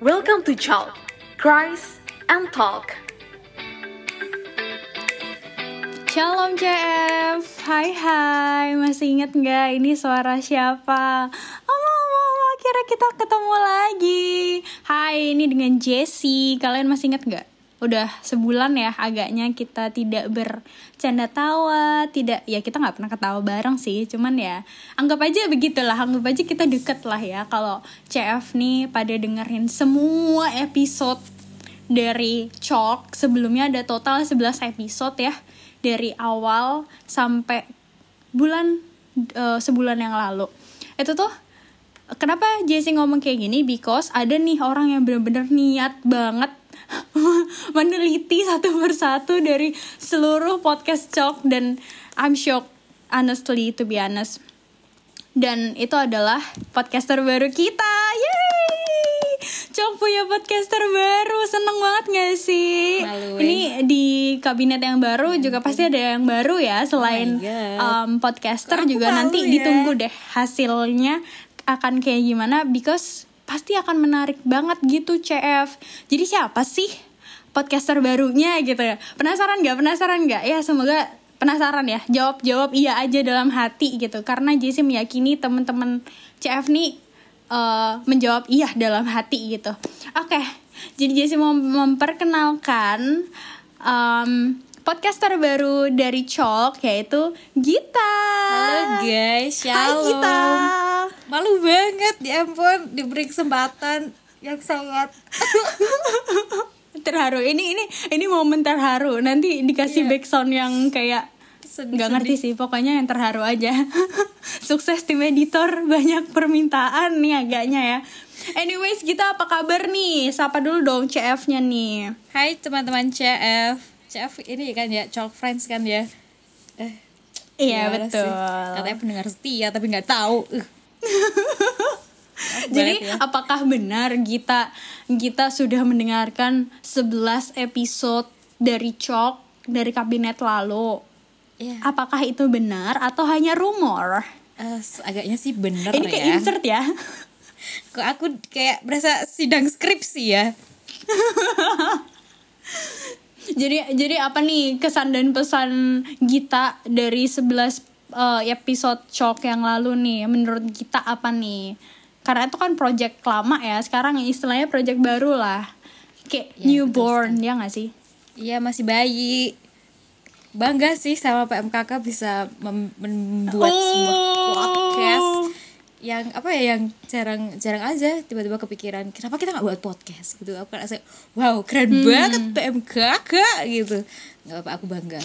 Welcome to Chalk, Cries and Talk. Shalom CF, hai hai, masih inget nggak ini suara siapa? Halo, akhirnya kita ketemu lagi. Hai, ini dengan Jessie. Kalian masih inget nggak? Udah sebulan ya agaknya kita tidak bercanda tawa, tidak ya kita nggak pernah ketawa bareng sih, cuman ya anggap aja begitulah, anggap aja kita deket lah ya. Kalau CF nih pada dengerin semua episode dari Chalk sebelumnya ada total 11 episode ya dari awal sampai bulan eh, sebulan yang lalu itu tuh kenapa Jessie ngomong kayak gini because ada nih orang yang bener-bener niat banget meneliti satu persatu dari seluruh podcast Chalk dan I'm shocked honestly to be honest dan itu adalah podcaster baru kita Yeay! Cok punya podcaster baru Seneng banget gak sih? Maluin. Ini di kabinet yang baru juga pasti ada yang baru ya Selain Oh my God. um, podcaster aku juga malu nanti ya? ditunggu deh Hasilnya akan kayak gimana Because pasti akan menarik banget gitu CF Jadi siapa sih podcaster barunya gitu ya? Penasaran gak? Penasaran gak? Ya semoga penasaran ya. Jawab jawab iya aja dalam hati gitu. Karena Jessie meyakini teman-teman CF nih eh, menjawab iya dalam hati gitu. Oke jadi Jessie mau memperkenalkan em, podcaster baru dari Chalk yaitu Gita. Halo guys, Hai shalom. Gita. Malu banget, ya ampun, diberi kesempatan yang sangat. Terharu. Ini ini ini momen terharu. Nanti dikasih Iya. background yang kayak nggak ngerti sih. Pokoknya yang terharu aja. Sukses tim editor. Banyak permintaan nih agaknya ya. Anyways kita apa kabar nih? Sapa dulu dong CF nya nih. Hai teman-teman CF. CF ini kan ya, Chalk Friends kan ya. Eh, iya betul sih? Katanya pendengar setia tapi nggak tahu. Uh. jadi ya. apakah benar Gita Gita sudah mendengarkan 11 episode dari Chalk dari kabinet lalu Iya. apakah itu benar atau hanya rumor Eh, agaknya sih bener ini kayak ya. insert ya Kok aku kayak berasa sidang skripsi ya. Jadi jadi apa nih kesan dan pesan Gita dari 11 eh, episode shock yang lalu nih menurut Gita apa nih? Karena itu kan project lama ya, sekarang istilahnya project baru lah. Kayak Ya, newborn ya gak sih? Iya masih bayi. Bangga sih sama PMKK bisa mem- membuat sebuah Oh. podcast yang apa ya yang jarang jarang aja tiba-tiba kepikiran kenapa kita nggak buat podcast gitu aku rasa wow keren Hmm. banget PMKK gitu nggak apa aku bangga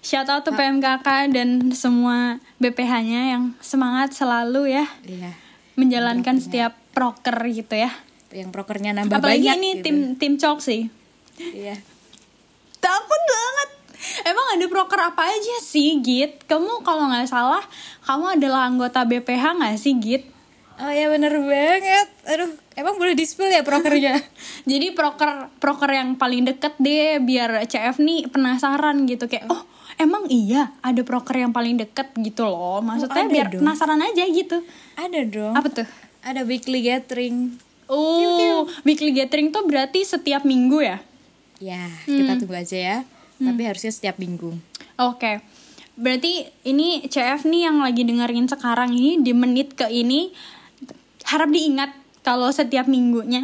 Shout out to PMKK dan semua BPH-nya yang semangat selalu ya iya menjalankan setiap proker gitu ya. yang prokernya nambah Apalagi banyak ini gitu. tim tim Chalk sih. iya Takut banget. Emang ada proker apa aja sih, Git? Kamu kalau nggak salah, kamu adalah anggota BPH nggak sih, Git? oh ya bener banget aduh emang boleh di spill ya prokernya Jadi proker proker yang paling deket deh, biar CF nih penasaran gitu kayak, oh emang iya ada proker yang paling deket gitu loh. Maksudnya ada biar dong. penasaran aja gitu. ada dong Apa tuh? ada weekly gathering Oh, weekly gathering tuh berarti setiap minggu ya? ya Hmm. kita tunggu aja ya tapi harusnya setiap minggu Oke. Berarti ini CF nih yang lagi dengerin sekarang ini di menit ke ini harap diingat kalau setiap minggunya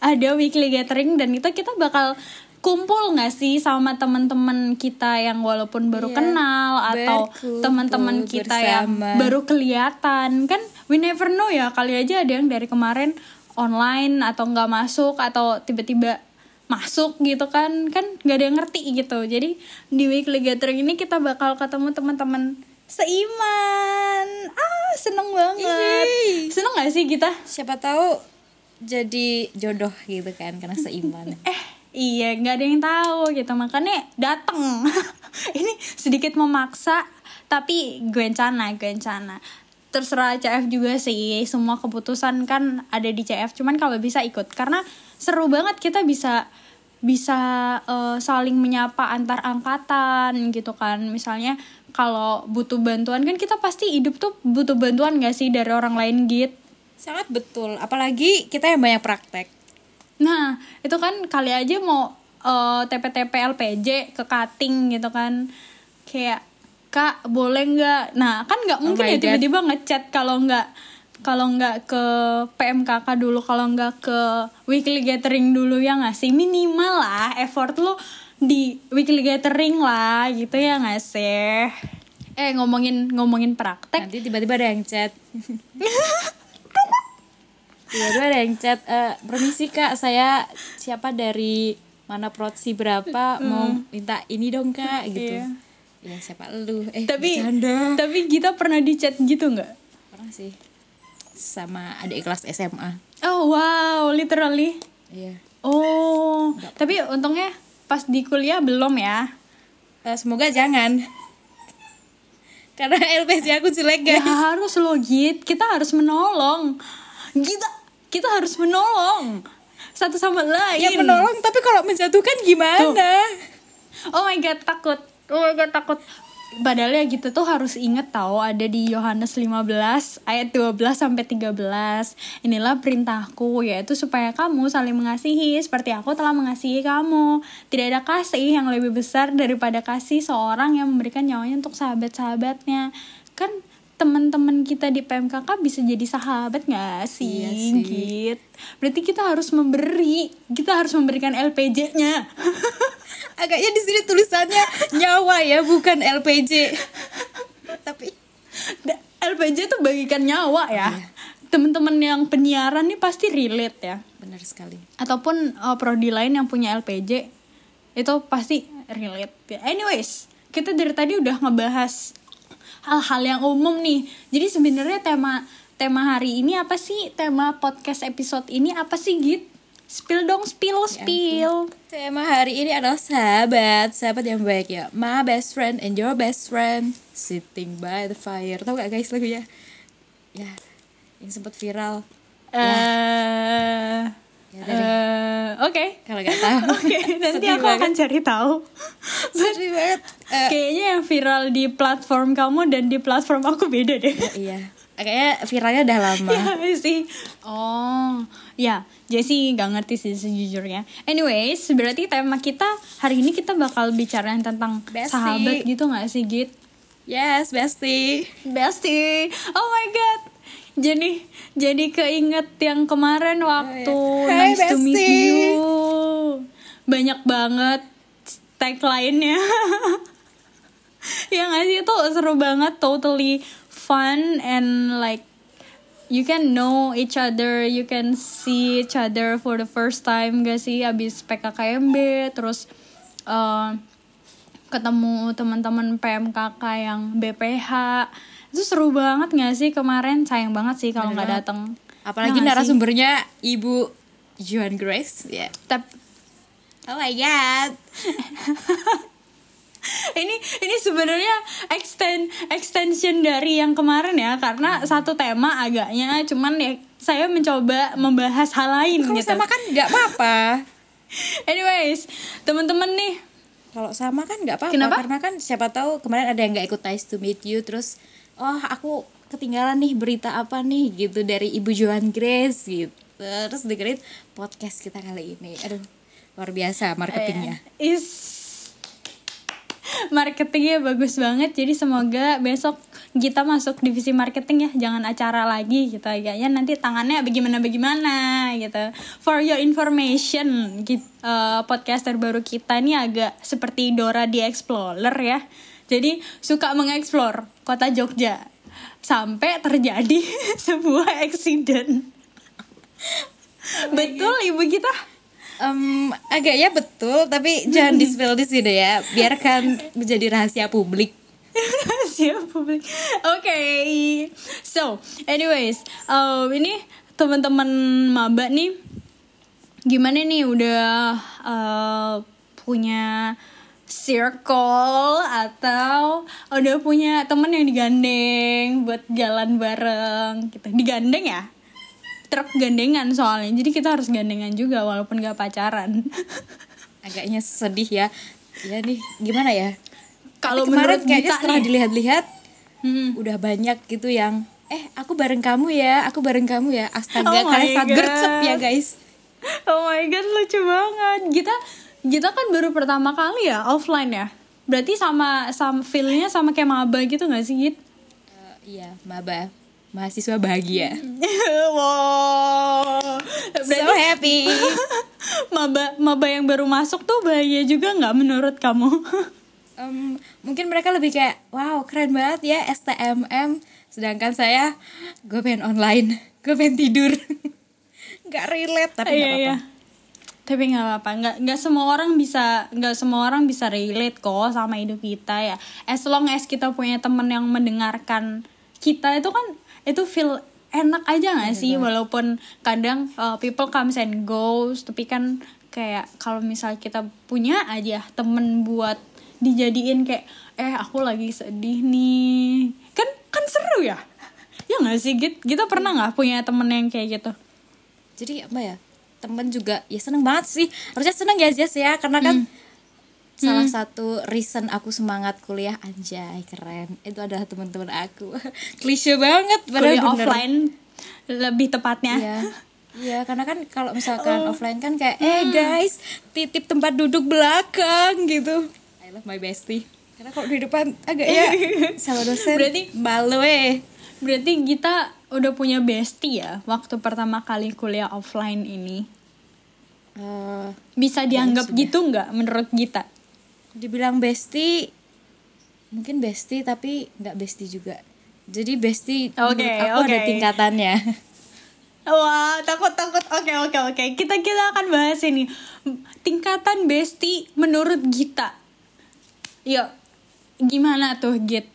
ada weekly gathering dan itu kita bakal kumpul nggak sih sama teman-teman kita yang walaupun baru Iya, kenal atau teman-teman kita yang bersama. baru kelihatan kan we never know ya kali aja ada yang dari kemarin online atau nggak masuk atau tiba-tiba masuk gitu kan kan nggak ada yang ngerti gitu. Jadi di weekly gathering ini kita bakal ketemu teman-teman seiman. Ah seneng banget. Yeay. seneng gak sih kita? Siapa tahu jadi jodoh gitu kan karena seiman. Eh iya nggak ada yang tahu gitu. Makanya dateng. Ini sedikit memaksa tapi gue encana gue encana terserah CF juga sih semua keputusan kan ada di CF cuman kalau bisa ikut karena seru banget kita bisa bisa eh, saling menyapa antar angkatan gitu kan. Misalnya kalau butuh bantuan kan kita pasti hidup tuh butuh bantuan gak sih dari orang lain gitu sangat betul. Apalagi kita yang banyak praktek. Nah, itu kan kali aja mau eh, TP-TP LPJ ke cutting gitu kan. Kayak Kak, boleh nggak? Nah, kan nggak mungkin my ya tiba-tiba ngechat kalau nggak kalau nggak ke PMKK dulu, kalau nggak ke weekly gathering dulu ya nggak sih? Minimal lah effort lu di weekly gathering lah gitu ya nggak sih? Eh ngomongin ngomongin praktek, nanti tiba-tiba ada yang chat tiba-tiba ada yang chat "Eh, permisi kak saya siapa dari mana protsi berapa mau minta ini dong kak gitu Iya. ya siapa lu eh tapi bercanda. tapi kita pernah di chat gitu nggak? pernah sih sama adik kelas SMA Oh wow, literally. iya Oh, tapi untungnya pas di kuliah belum ya. Eh, semoga jangan karena LPC aku jelek Ya guys harus loh Git, kita harus menolong. Kita kita harus menolong satu sama lain. ya menolong tapi kalau menjatuhkan gimana Oh my god, takut. Oh my god, takut. Padahal ya gitu tuh harus inget tahu ada di Yohanes 15 ayat 12 sampai 13. Inilah perintahku yaitu supaya kamu saling mengasihi seperti aku telah mengasihi kamu. Tidak ada kasih yang lebih besar daripada kasih seorang yang memberikan nyawanya untuk sahabat-sahabatnya. Kan teman-teman kita di PMKK bisa jadi sahabat gak sih, Iya sih. Git? Berarti kita harus memberi, kita harus memberikan LPJ-nya. agaknya di sini tulisannya nyawa ya bukan LPJ tapi LPJ tuh bagikan nyawa ya. Temen-temen yang penyiaran nih pasti relate ya. benar sekali Ataupun uh, prodi lain yang punya LPJ itu pasti relate. ya. Anyways, kita dari tadi udah ngebahas hal-hal yang umum nih. Jadi sebenarnya tema tema hari ini apa sih? Tema podcast episode ini apa sih, Git? Spill dong, spill, spill. Tema hari ini adalah sahabat, sahabat yang baik ya. My best friend and your best friend sitting by the fire. Tahu gak guys lagunya? Ya, yang sempat viral. Eh, Ya, eh, oke. Kalau gak tahu. Oke, nanti Sedih aku akan banget. cari tahu. Sedih banget. Eh, Kayaknya yang viral di platform kamu dan di platform aku beda deh. iya, kayaknya viralnya udah lama. Iya sih. Oh, ya. Jessie nggak ngerti sih sejujurnya. Anyways, berarti tema kita hari ini kita bakal bicarain tentang Bestie. sahabat gitu nggak sih, Git? Yes, bestie. Bestie. Oh my god. Jadi jadi keinget yang kemarin waktu iya. Hai, nice to meet bestie. you. Banyak banget tagline-nya. ya nggak sih itu seru banget, totally fun and like you can know each other, you can see each other for the first time gak sih abis PKKMB terus eh, ketemu teman-teman PMKK yang BPH itu seru banget gak sih kemarin sayang banget sih kalau nggak datang Apalagi Ya nggak sih? narasumbernya Ibu Joan Grace. Ya. Tap- Oh my god. ini ini sebenarnya extend extension dari yang kemarin ya karena satu tema agaknya cuman ya saya mencoba membahas hal lain Kalau gitu. sama kan nggak apa-apa. Anyways, teman-teman nih Kalau sama kan nggak apa-apa Kenapa? karena kan siapa tahu kemarin ada yang nggak ikut Nice to Meet You terus oh aku ketinggalan nih berita apa nih gitu dari Ibu Joan Grace gitu. Terus dengerin podcast kita kali ini. Aduh, luar biasa marketingnya. is marketingnya bagus banget jadi semoga besok kita masuk divisi marketing ya. Jangan acara lagi gitu agaknya nanti tangannya bagaimana bagaimana gitu. For your information git- eh, podcaster baru kita nih agak seperti Dora di Explorer ya. Jadi suka mengeksplor kota Jogja. Sampai terjadi sebuah accident. Betul ibu kita Em, agaknya betul tapi jangan di spill di sini ya. Biarkan menjadi rahasia publik. rahasia publik. Oke, so anyways, um, ini teman-teman maba nih, gimana nih udah uh, punya circle atau udah punya temen yang digandeng buat jalan bareng gitu digandeng ya truk gandengan soalnya jadi kita harus gandengan juga walaupun gak pacaran Agaknya sedih ya. Ya nih, gimana ya? kalau kemarin menurut kayaknya Gita setelah dilihat-lihat hmm, udah banyak gitu yang eh aku bareng kamu ya, aku bareng kamu ya. Astaga, Oh kalian sangat gercep ya guys. oh my god lucu banget kita kita kan baru pertama kali ya offline ya berarti sama sama feelnya sama kayak maba gitu gak sih Git? Eh, iya maba mahasiswa bahagia. Wow. So happy. Maba maba yang baru masuk tuh bahagia juga nggak menurut kamu? Em, mungkin mereka lebih kayak wow keren banget ya STMM sedangkan saya gue pengen online gue pengen tidur. Nggak relate tapi nggak iya apa-apa. iya. Tapi nggak apa nggak nggak semua orang bisa nggak semua orang bisa relate kok sama hidup kita ya. As long as kita punya temen yang mendengarkan kita itu kan itu feel enak aja nggak sih? Walaupun kadang uh, people comes and goes tapi kan kayak kalau misal kita punya aja temen buat dijadiin kayak eh aku lagi sedih nih. Kan kan seru ya? Ya nggak sih Git? kita pernah nggak punya temen yang kayak gitu? Jadi apa ya? Temen juga ya seneng banget sih. Harusnya seneng ya Jess ya. Karena kan salah satu reason aku semangat kuliah anjay keren itu adalah teman-teman aku klise banget padahal kuliah bener. offline lebih tepatnya Iya. Iya, karena kan kalau misalkan offline kan kayak eh guys, titip tempat duduk belakang gitu. I love my bestie. Karena kalau di depan agak ya sama dosen. Berarti- malu eh. berarti kita udah punya bestie ya waktu pertama kali kuliah offline ini Eh, bisa dianggap gitu nggak menurut kita dibilang bestie mungkin bestie tapi nggak bestie juga. Jadi bestie Oke, menurut aku ada oke. tingkatannya. Wah, takut takut. Oke, oke, oke. Kita kita akan bahas ini. Tingkatan bestie menurut Gita. Yuk. Gimana tuh, Git?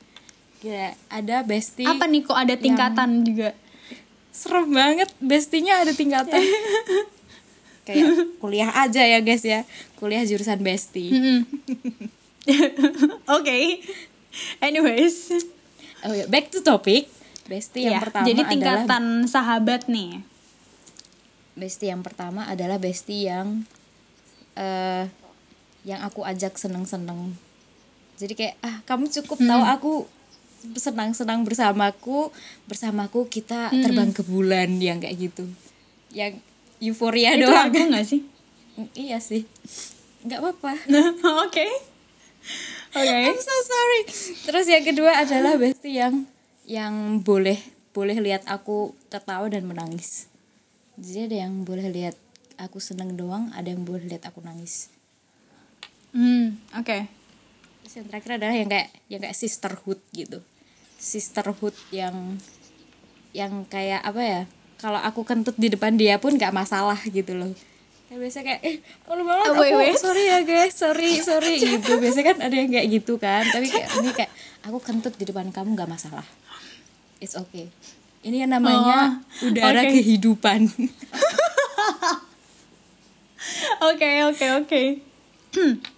Ya, ada bestie. Apa nih kok ada tingkatan juga? serem banget bestinya ada tingkatan kayak kuliah aja ya guys ya kuliah jurusan bestie Mm-mm. Oke. Anyways. oh ya back to topic bestie yang Ya, pertama jadi adalah tingkatan sahabat nih. bestie yang pertama adalah bestie yang eh yang aku ajak seneng-seneng jadi kayak ah kamu cukup tahu aku senang-senang bersamaku bersamaku kita terbang ke bulan yang kayak gitu yang euforia Itu doang aku nggak sih? iya sih nggak apa-apa Oke. Oke. I'm so sorry. Terus yang kedua adalah bestie yang yang boleh boleh lihat aku tertawa dan menangis. Jadi ada yang boleh lihat aku seneng doang, ada yang boleh lihat aku nangis. Hmm, oke. Terus yang terakhir adalah yang kayak yang kayak sisterhood gitu. Sisterhood yang yang kayak apa ya? Kalau aku kentut di depan dia pun nggak masalah gitu loh. Kayak biasa kayak eh malu banget Oh, aku wait, sorry ya guys sorry sorry gitu biasanya kan ada yang kayak gitu kan tapi kayak ini kayak aku kentut di depan kamu nggak masalah it's okay ini yang namanya Oh, udara oke. kehidupan Oke, oke, oke.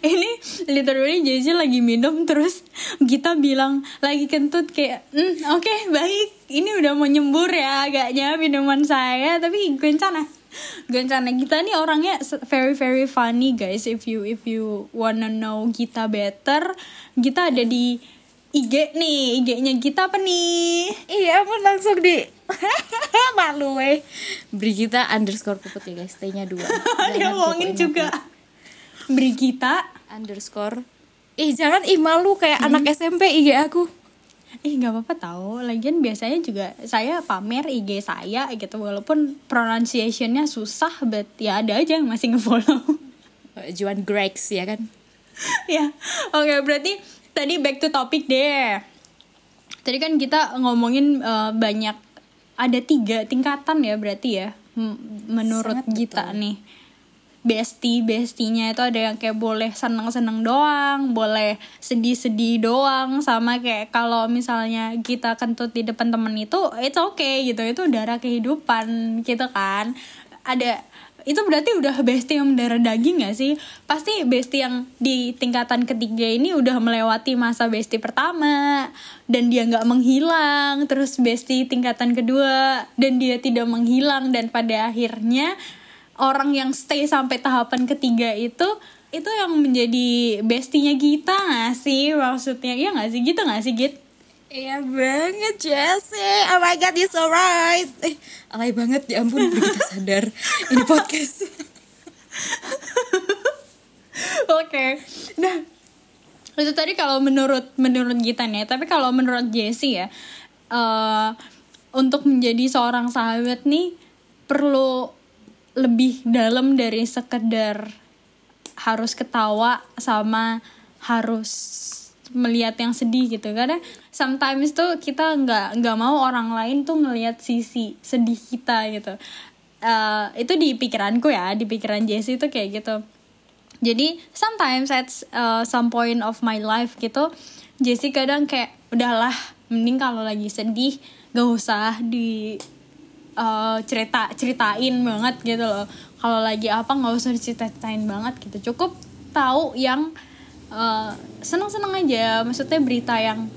Ini literally Jesse lagi minum terus kita bilang lagi kentut kayak "Hmm, oke baik. Ini udah mau nyembur ya agaknya minuman saya. Tapi gencana gencana kita nih orangnya very very funny guys. If you if you wanna know kita better kita ada di IG nih. IG-nya kita apa nih? Iya pun langsung di malu eh Brigita underscore puput ya guys. T nya dua dia Jangan ngomongin juga Brigita underscore ih jangan ih malu kayak anak SMP IG aku Ih nggak apa-apa tahu. Lagian biasanya juga saya pamer IG saya gitu walaupun pronunciationnya susah, but ya ada aja yang masih ngefollow. Eh, Juan Gregs ya kan ya, oke berarti tadi back to topic deh. Tadi kan kita ngomongin eh, banyak ada tiga tingkatan ya berarti ya menurut Sangat kita betul. nih. Bestie, bestinya itu ada yang kayak boleh seneng-seneng doang, boleh sedih-sedih doang, sama kayak kalau misalnya kita kentut di depan temen itu, it's okay gitu, itu darah kehidupan gitu kan. Ada itu berarti udah bestie yang mendarah daging gak sih? Pasti bestie yang di tingkatan ketiga ini udah melewati masa bestie pertama dan dia nggak menghilang, terus bestie tingkatan kedua dan dia tidak menghilang dan pada akhirnya orang yang stay sampai tahapan ketiga itu itu yang menjadi bestinya kita gak sih? Maksudnya iya gak sih? Gitu gak sih Git? Iya banget Jesse. Oh my god you're so right. Eh alay banget. Ya ampun kita sadar. Ini podcast. Oke. Nah, itu tadi kalau menurut menurut Gita nih, tapi kalau menurut Jessie ya, eh untuk menjadi seorang sahabat nih perlu lebih dalam dari sekedar harus ketawa sama harus melihat yang sedih gitu. Karena sometimes tuh kita nggak nggak mau orang lain tuh ngelihat sisi sedih kita gitu. Eh, itu di pikiranku ya di pikiran Jessie tuh kayak gitu. Jadi sometimes at uh, some point of my life gitu Jessie kadang kayak udahlah mending kalau lagi sedih gak usah di uh, cerita ceritain banget gitu loh. Kalau lagi apa nggak usah diceritain banget gitu. Cukup tahu yang uh, seneng-seneng aja. Maksudnya berita yang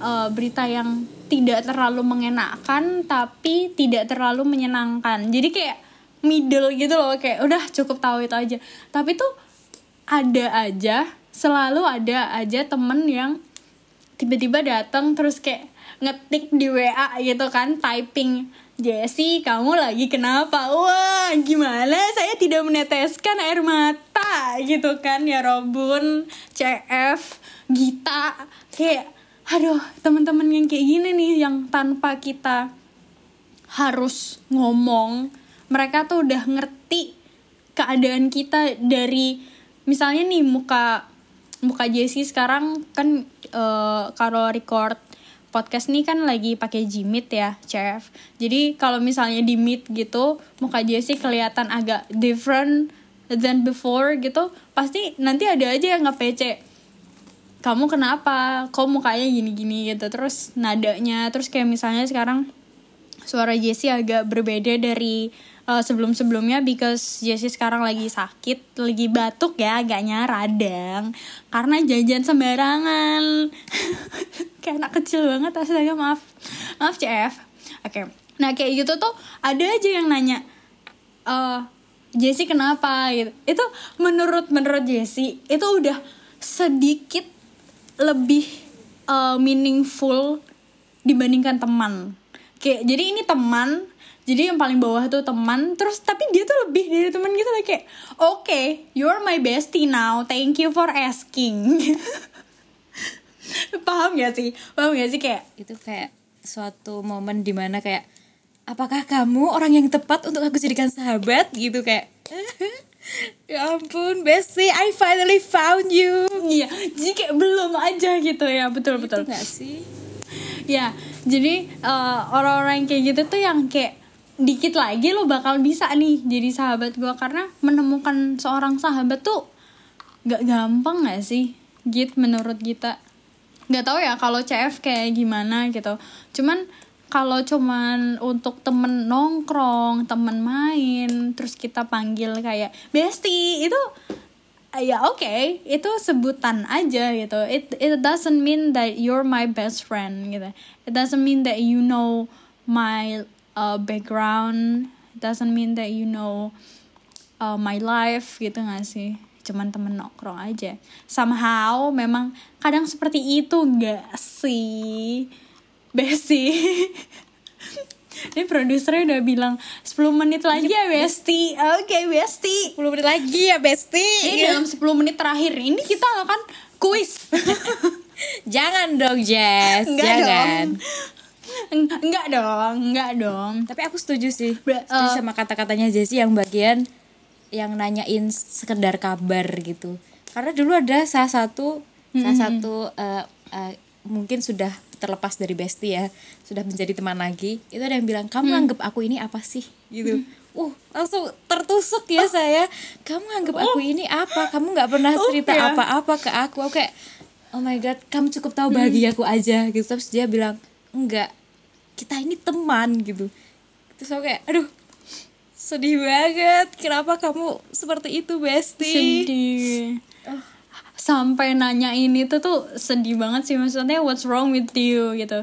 uh, berita yang tidak terlalu mengenakan tapi tidak terlalu menyenangkan. Jadi kayak middle gitu loh kayak udah cukup tahu itu aja. Tapi tuh ada aja selalu ada aja temen yang tiba-tiba datang terus kayak ngetik di WA gitu kan typing Jessie kamu lagi kenapa? Wah gimana? Saya tidak meneteskan air mata gitu kan? Ya Robun CF Gita. Kayak aduh teman-teman yang kayak gini nih yang tanpa kita harus ngomong mereka tuh udah ngerti keadaan kita dari misalnya nih muka muka Jessie sekarang kan eh, kalau record podcast nih kan lagi pakai Gmeet ya, chef. Jadi kalau misalnya di Meet gitu, muka Jessie kelihatan agak different than before gitu, pasti nanti ada aja yang nge-PC. Kamu kenapa? Kok mukanya gini-gini gitu. Terus nadanya, terus kayak misalnya sekarang suara Jessie agak berbeda dari uh, sebelum-sebelumnya because Jessie sekarang lagi sakit, lagi batuk ya, agaknya radang karena jajan sembarangan. kayak anak kecil banget astaga maaf. Maaf CF. Oke. Nah, kayak gitu tuh ada aja yang nanya eh Jessie kenapa gitu. Itu menurut menurut Jessie itu udah sedikit lebih uh, meaningful dibandingkan teman. Kayak jadi ini teman jadi yang paling bawah tuh teman. Terus tapi dia tuh lebih dari teman gitu lah kayak oke okay, you're my bestie now. Thank you for asking. Paham gak sih? Paham gak sih? Kayak Itu kayak suatu momen di mana kayak Apakah kamu orang yang tepat untuk aku jadikan sahabat? Gitu kayak Ya ampun Bessie I finally found you. Iya jadi kayak belum aja gitu ya. Betul betul. Itu gak sih? ya jadi eh, orang-orang yang kayak gitu tuh yang kayak dikit lagi lo bakal bisa nih jadi sahabat gue karena menemukan seorang sahabat tuh gak gampang gak sih git menurut kita? Nggak tahu ya kalau CF kayak gimana gitu. Cuman kalau cuman untuk temen nongkrong temen main terus kita panggil kayak bestie itu ya oke itu sebutan aja gitu. It it doesn't mean that you're my best friend gitu. It doesn't mean that you know my uh, background doesn't mean that you know uh, my life gitu gak sih? Cuman temen nongkrong aja. Somehow memang kadang seperti itu gak sih? Besti ini produsernya udah bilang 10 menit lagi ya Besti. Oke Besti. 10 menit lagi ya Bestie ini dalam 10 menit terakhir ini kita akan kuis. Jangan dong Jess. Enggak Jangan. dong. Eng- enggak dong enggak dong. Tapi aku setuju sih. Ber- Setuju eh, sama kata-katanya Jessie yang bagian Yang nanyain sekedar kabar gitu. Karena dulu ada salah satu Salah satu eh, eh, Mungkin sudah terlepas dari bestie ya Sudah menjadi teman lagi Itu ada yang bilang Kamu anggap aku ini apa sih? Gitu. Uh, langsung tertusuk ya saya. Kamu anggap aku ini apa? Kamu nggak pernah cerita ya. apa-apa ke aku. Aku kayak Oh my god, kamu cukup tahu bahagiaku aja. Gitu. Terus dia bilang Enggak, kita ini teman gitu. Terus aku kayak aduh sedih banget kenapa kamu seperti itu bestie sedih. Sampai nanya ini tuh tuh sedih banget sih maksudnya what's wrong with you gitu.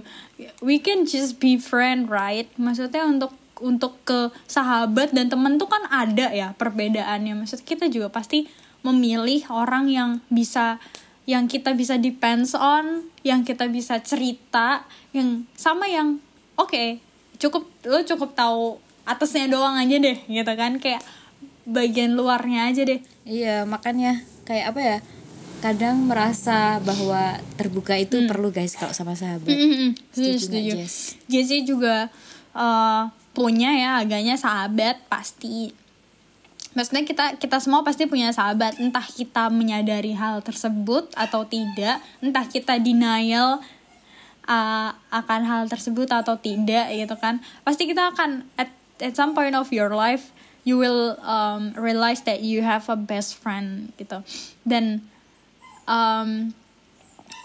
We can just be friend right? Maksudnya untuk untuk ke sahabat dan temen tuh kan ada ya perbedaannya. Maksud kita juga pasti memilih orang yang bisa yang kita bisa depends on yang kita bisa cerita yang sama yang oke cukup lo cukup tahu atasnya doang aja deh gitu kan kayak bagian luarnya aja deh iya makanya kayak apa ya kadang merasa bahwa terbuka itu perlu guys kalau sama sahabat. Setuju nggak, Setuju. Jess? Jessie juga eh, punya ya agaknya sahabat pasti. Maksudnya kita kita semua pasti punya sahabat, entah kita menyadari hal tersebut atau tidak, entah kita denial uh, akan hal tersebut atau tidak gitu kan. Pasti kita akan at at some point of your life you will um, realize that you have a best friend gitu. Dan um,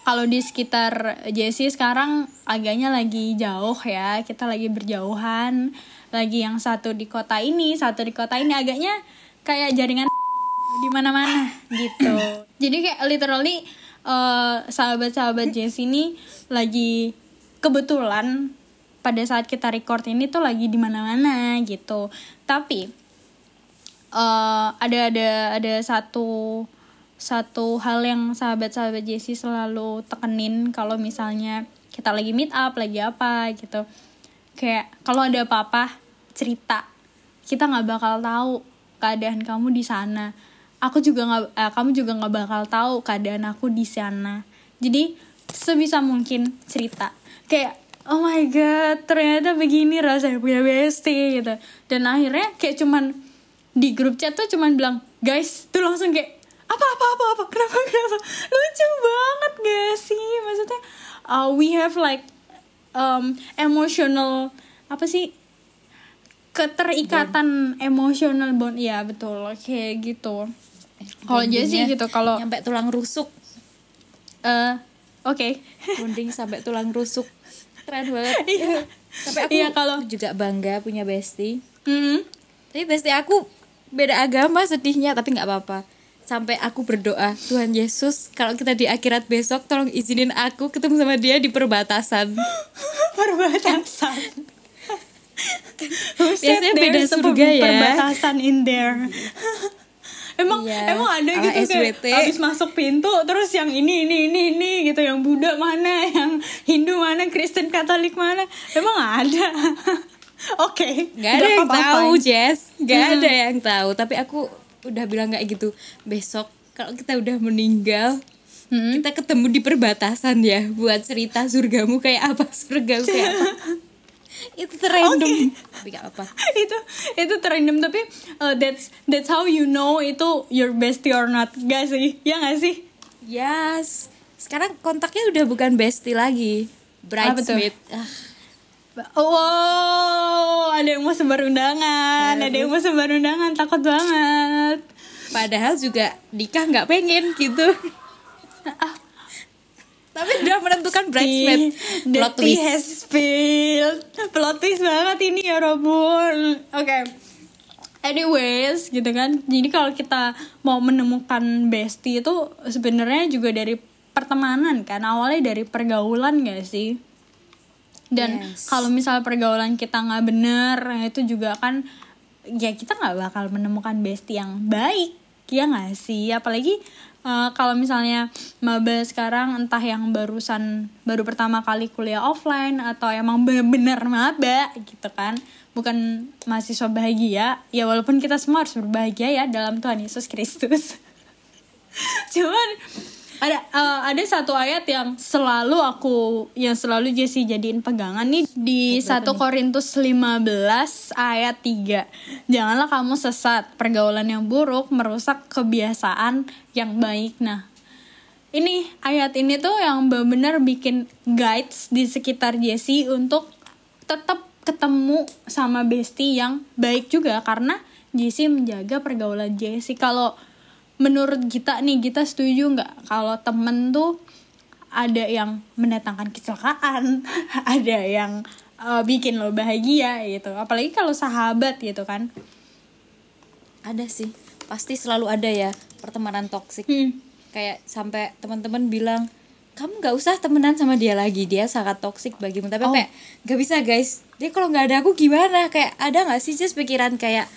kalau di sekitar Jessie sekarang agaknya lagi jauh ya kita lagi berjauhan lagi yang satu di kota ini satu di kota ini agaknya kayak jaringan di mana-mana gitu. Jadi kayak literally eh, sahabat-sahabat Jessie ini lagi kebetulan pada saat kita record ini tuh lagi di mana-mana gitu. Tapi eh, ada ada ada satu satu hal yang sahabat-sahabat Jessie selalu tekenin kalau misalnya kita lagi meet up lagi apa gitu. Kayak kalau ada apa-apa cerita. Kita nggak bakal tahu keadaan kamu di sana. Aku juga nggak eh, kamu juga nggak bakal tahu keadaan aku di sana. Jadi sebisa mungkin cerita. Kayak oh my god ternyata begini rasanya punya bestie gitu. Dan akhirnya kayak cuman di grup chat tuh cuman bilang guys tuh langsung kayak apa apa apa apa? Kenapa kenapa? Lucu banget gak sih? Maksudnya uh, we have like um, emotional apa sih keterikatan emosional bond ya betul. Kayak gitu. Kalau Jessie gitu kalau nyampe tulang rusuk. Eh oke. Bonding sampai tulang rusuk. Keren banget. Iya. tapi aku Iya, kalau- juga bangga punya bestie. Hmm. tapi bestie aku beda agama sedihnya tapi nggak apa-apa. Sampai aku berdoa Tuhan Yesus kalau kita di akhirat besok tolong izinin aku ketemu sama dia di perbatasan. Perbatasan Biasanya beda surga ya. perbatasan in there emang Iya, emang ada gitu kayak SWT. habis masuk pintu terus yang ini ini ini ini gitu yang Buddha mana yang Hindu mana Kristen Katolik mana emang ada oke nggak ada yang tahu. Jess nggak Hmm. ada yang tahu tapi aku udah bilang kayak gitu besok kalau kita udah meninggal Hmm. kita ketemu di perbatasan ya buat cerita surgamu kayak apa surgamu kayak apa itu random. Tapi gak apa itu itu terendam tapi uh, that's that's how you know itu your bestie or not. Gak sih? Ya gak sih? Yes. Sekarang kontaknya udah bukan bestie lagi. Tuh? bridesmaid. Ah, Wow, ada yang mau sebar undangan, ada yang mau sebar undangan, takut banget. padahal juga nikah nggak pengen gitu tapi udah menentukan bridesmaid plot twist has spilled. Plot twist banget ini ya Robun. Oke. Anyways, gitu kan. Jadi kalau kita mau menemukan bestie itu sebenarnya juga dari pertemanan kan. Awalnya dari pergaulan gak sih? Dan Yes. kalau misal pergaulan kita nggak bener, itu juga kan ya kita nggak bakal menemukan bestie yang baik, ya nggak sih? Apalagi eh, kalau misalnya maba sekarang entah yang barusan baru pertama kali kuliah offline atau emang bener-bener maba gitu kan, bukan mahasiswa bahagia. Ya walaupun kita semua harus berbahagia ya dalam Tuhan Yesus Kristus. Cuman ada eh, ada satu ayat yang selalu aku yang selalu Jessie jadiin pegangan nih di 1 Korintus 15 ayat 3. Janganlah kamu sesat, pergaulan yang buruk merusak kebiasaan yang baik. Nah, ini ayat ini tuh yang benar-benar bikin guides di sekitar Jessie untuk tetap ketemu sama bestie yang baik juga karena Jessie menjaga pergaulan Jessie. Kalau menurut kita nih kita setuju nggak kalau temen tuh ada yang mendatangkan kecelakaan, ada yang uh, bikin lo bahagia gitu. Apalagi kalau sahabat gitu kan. ada sih pasti selalu ada ya pertemanan toksik Hmm. kayak sampai teman-teman bilang kamu nggak usah temenan sama dia lagi dia sangat toksik bagimu tapi Oh. kayak nggak bisa guys dia kalau nggak ada aku gimana kayak ada nggak sih just pikiran kayak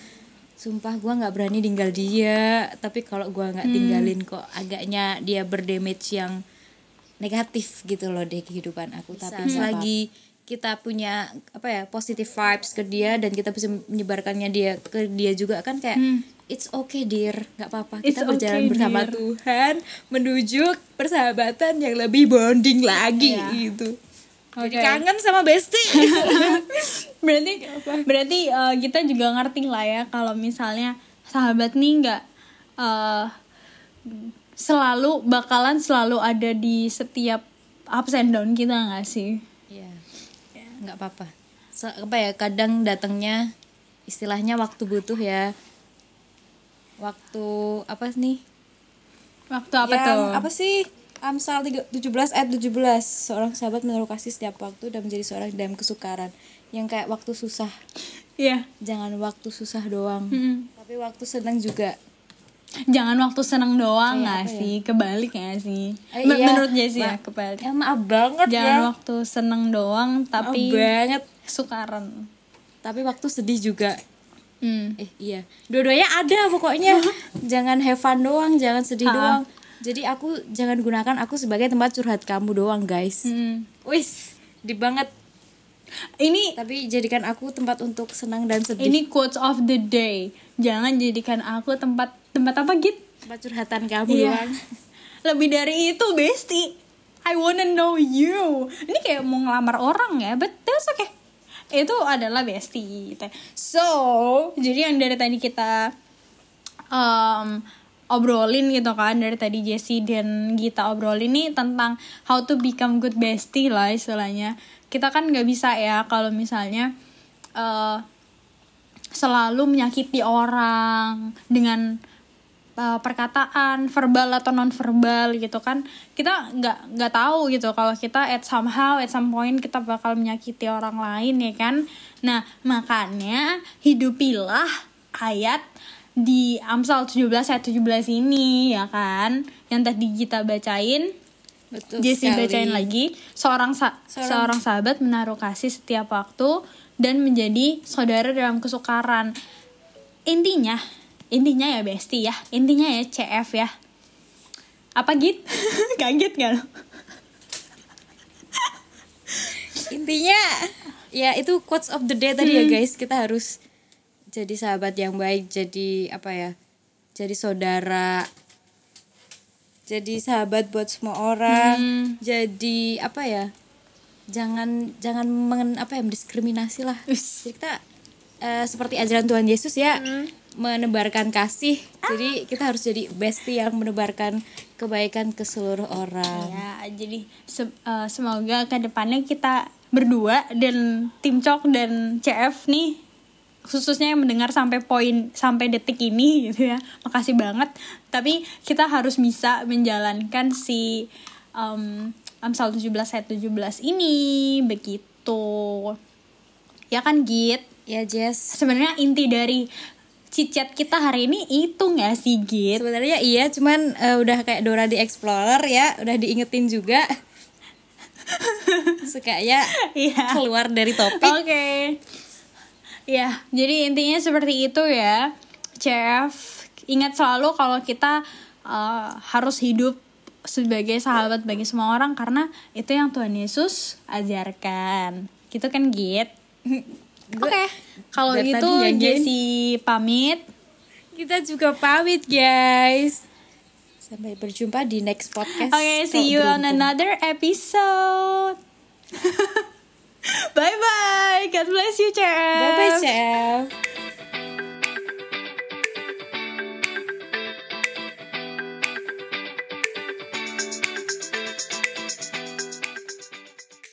sumpah gua nggak berani tinggal dia. Tapi kalau gua nggak tinggalin kok agaknya dia berdamage yang negatif gitu loh di kehidupan aku. Tapi selagi kita punya apa ya positive vibes ke dia dan kita bisa menyebarkannya dia ke dia juga kan kayak it's okay dear. Nggak apa-apa It's kita berjalan okay, bersama dear. Tuhan menuju persahabatan yang lebih bonding lagi Iya. gitu jadi Oke. kangen sama bestie berarti berarti eh, kita juga ngerti lah ya kalau misalnya sahabat nih nggak eh, selalu bakalan selalu ada di setiap ups and down kita nggak sih? Iya. nggak apa-apa. Se- apa ya kadang datangnya istilahnya waktu butuh ya. Waktu apa nih? Waktu apa Yang tuh? apa sih Amsal 3 17 ayat 17 seorang sahabat menaruh kasih setiap waktu dan menjadi seorang dalam kesukaran. Yang kayak waktu susah. Iya. jangan waktu susah doang. Mm-mm. tapi waktu senang juga. Jangan waktu seneng doang Kayak apa ya? sih? Kebalik nggak sih. Eh, Men- iya. menurut Jessie ya kebalik. ya maaf banget jangan ya waktu seneng doang maaf tapi banget. sukaran tapi waktu sedih juga. Hmm. eh iya. Dua-duanya ada pokoknya. Jangan have fun doang jangan sedih Ha-ha. doang jadi aku jangan gunakan aku sebagai tempat curhat kamu doang guys. Hmm. wis di banget. Ini tapi jadikan aku tempat untuk senang dan sedih. ini quotes of the day. Jangan jadikan aku tempat tempat apa git? Tempat curhatan kamu Iya. doang. Lebih dari itu bestie. I wanna know you. Ini kayak mau ngelamar orang ya but that's okay. Itu adalah bestie so jadi yang dari tadi kita um, obrolin gitu kan dari tadi Jessie dan Gita obrolin nih tentang how to become good bestie lah istilahnya. Kita kan nggak bisa ya kalau misalnya eh, selalu menyakiti orang dengan uh, perkataan verbal atau non verbal gitu kan. Kita nggak nggak tahu gitu kalau kita at somehow at some point kita bakal menyakiti orang lain ya kan. Nah makanya hidupilah ayat di Amsal 17 ayat 17 ini ya kan? Yang tadi kita bacain betul sekali. bacain lagi. Seorang sa- Seorang- seorang sahabat menaruh kasih setiap waktu dan menjadi saudara dalam kesukaran. Intinya intinya ya bestie ya. Intinya ya CF ya. Apa git? Kaget gak lo intinya ya itu quotes of the day tadi ya guys. Kita harus jadi sahabat yang baik jadi apa ya jadi saudara jadi sahabat buat semua orang Hmm. jadi apa ya jangan jangan mengen, apa ya mendiskriminasi lah. Jadi kita eh, seperti ajaran Tuhan Yesus ya menebarkan kasih. Jadi kita harus jadi bestie yang menebarkan kebaikan ke seluruh orang. Ya jadi se- eh, semoga ke depannya kita berdua dan tim cok dan CF nih khususnya yang mendengar sampai poin sampai detik ini gitu ya makasih banget tapi kita harus bisa menjalankan si um, Amsal 17 ayat 17 ini begitu ya kan Git ya Jess sebenarnya inti dari cicat kita hari ini itu nggak sih Git Sebenarnya iya, cuman eh, udah kayak Dora di Explorer ya, udah diingetin juga. Suka ya Iya. keluar dari topik. Oke. Ya, jadi intinya seperti itu ya. Chef, ingat selalu kalau kita uh, harus hidup sebagai sahabat bagi semua orang karena itu yang Tuhan Yesus ajarkan. Gitu kan, Git? Oke. Kalau dari gitu. Jessie pamit. Kita juga pamit guys. Sampai berjumpa di next podcast. Oke, see Kalau you on another episode. bye bye. God bless you, Chef. Bye bye, Chef.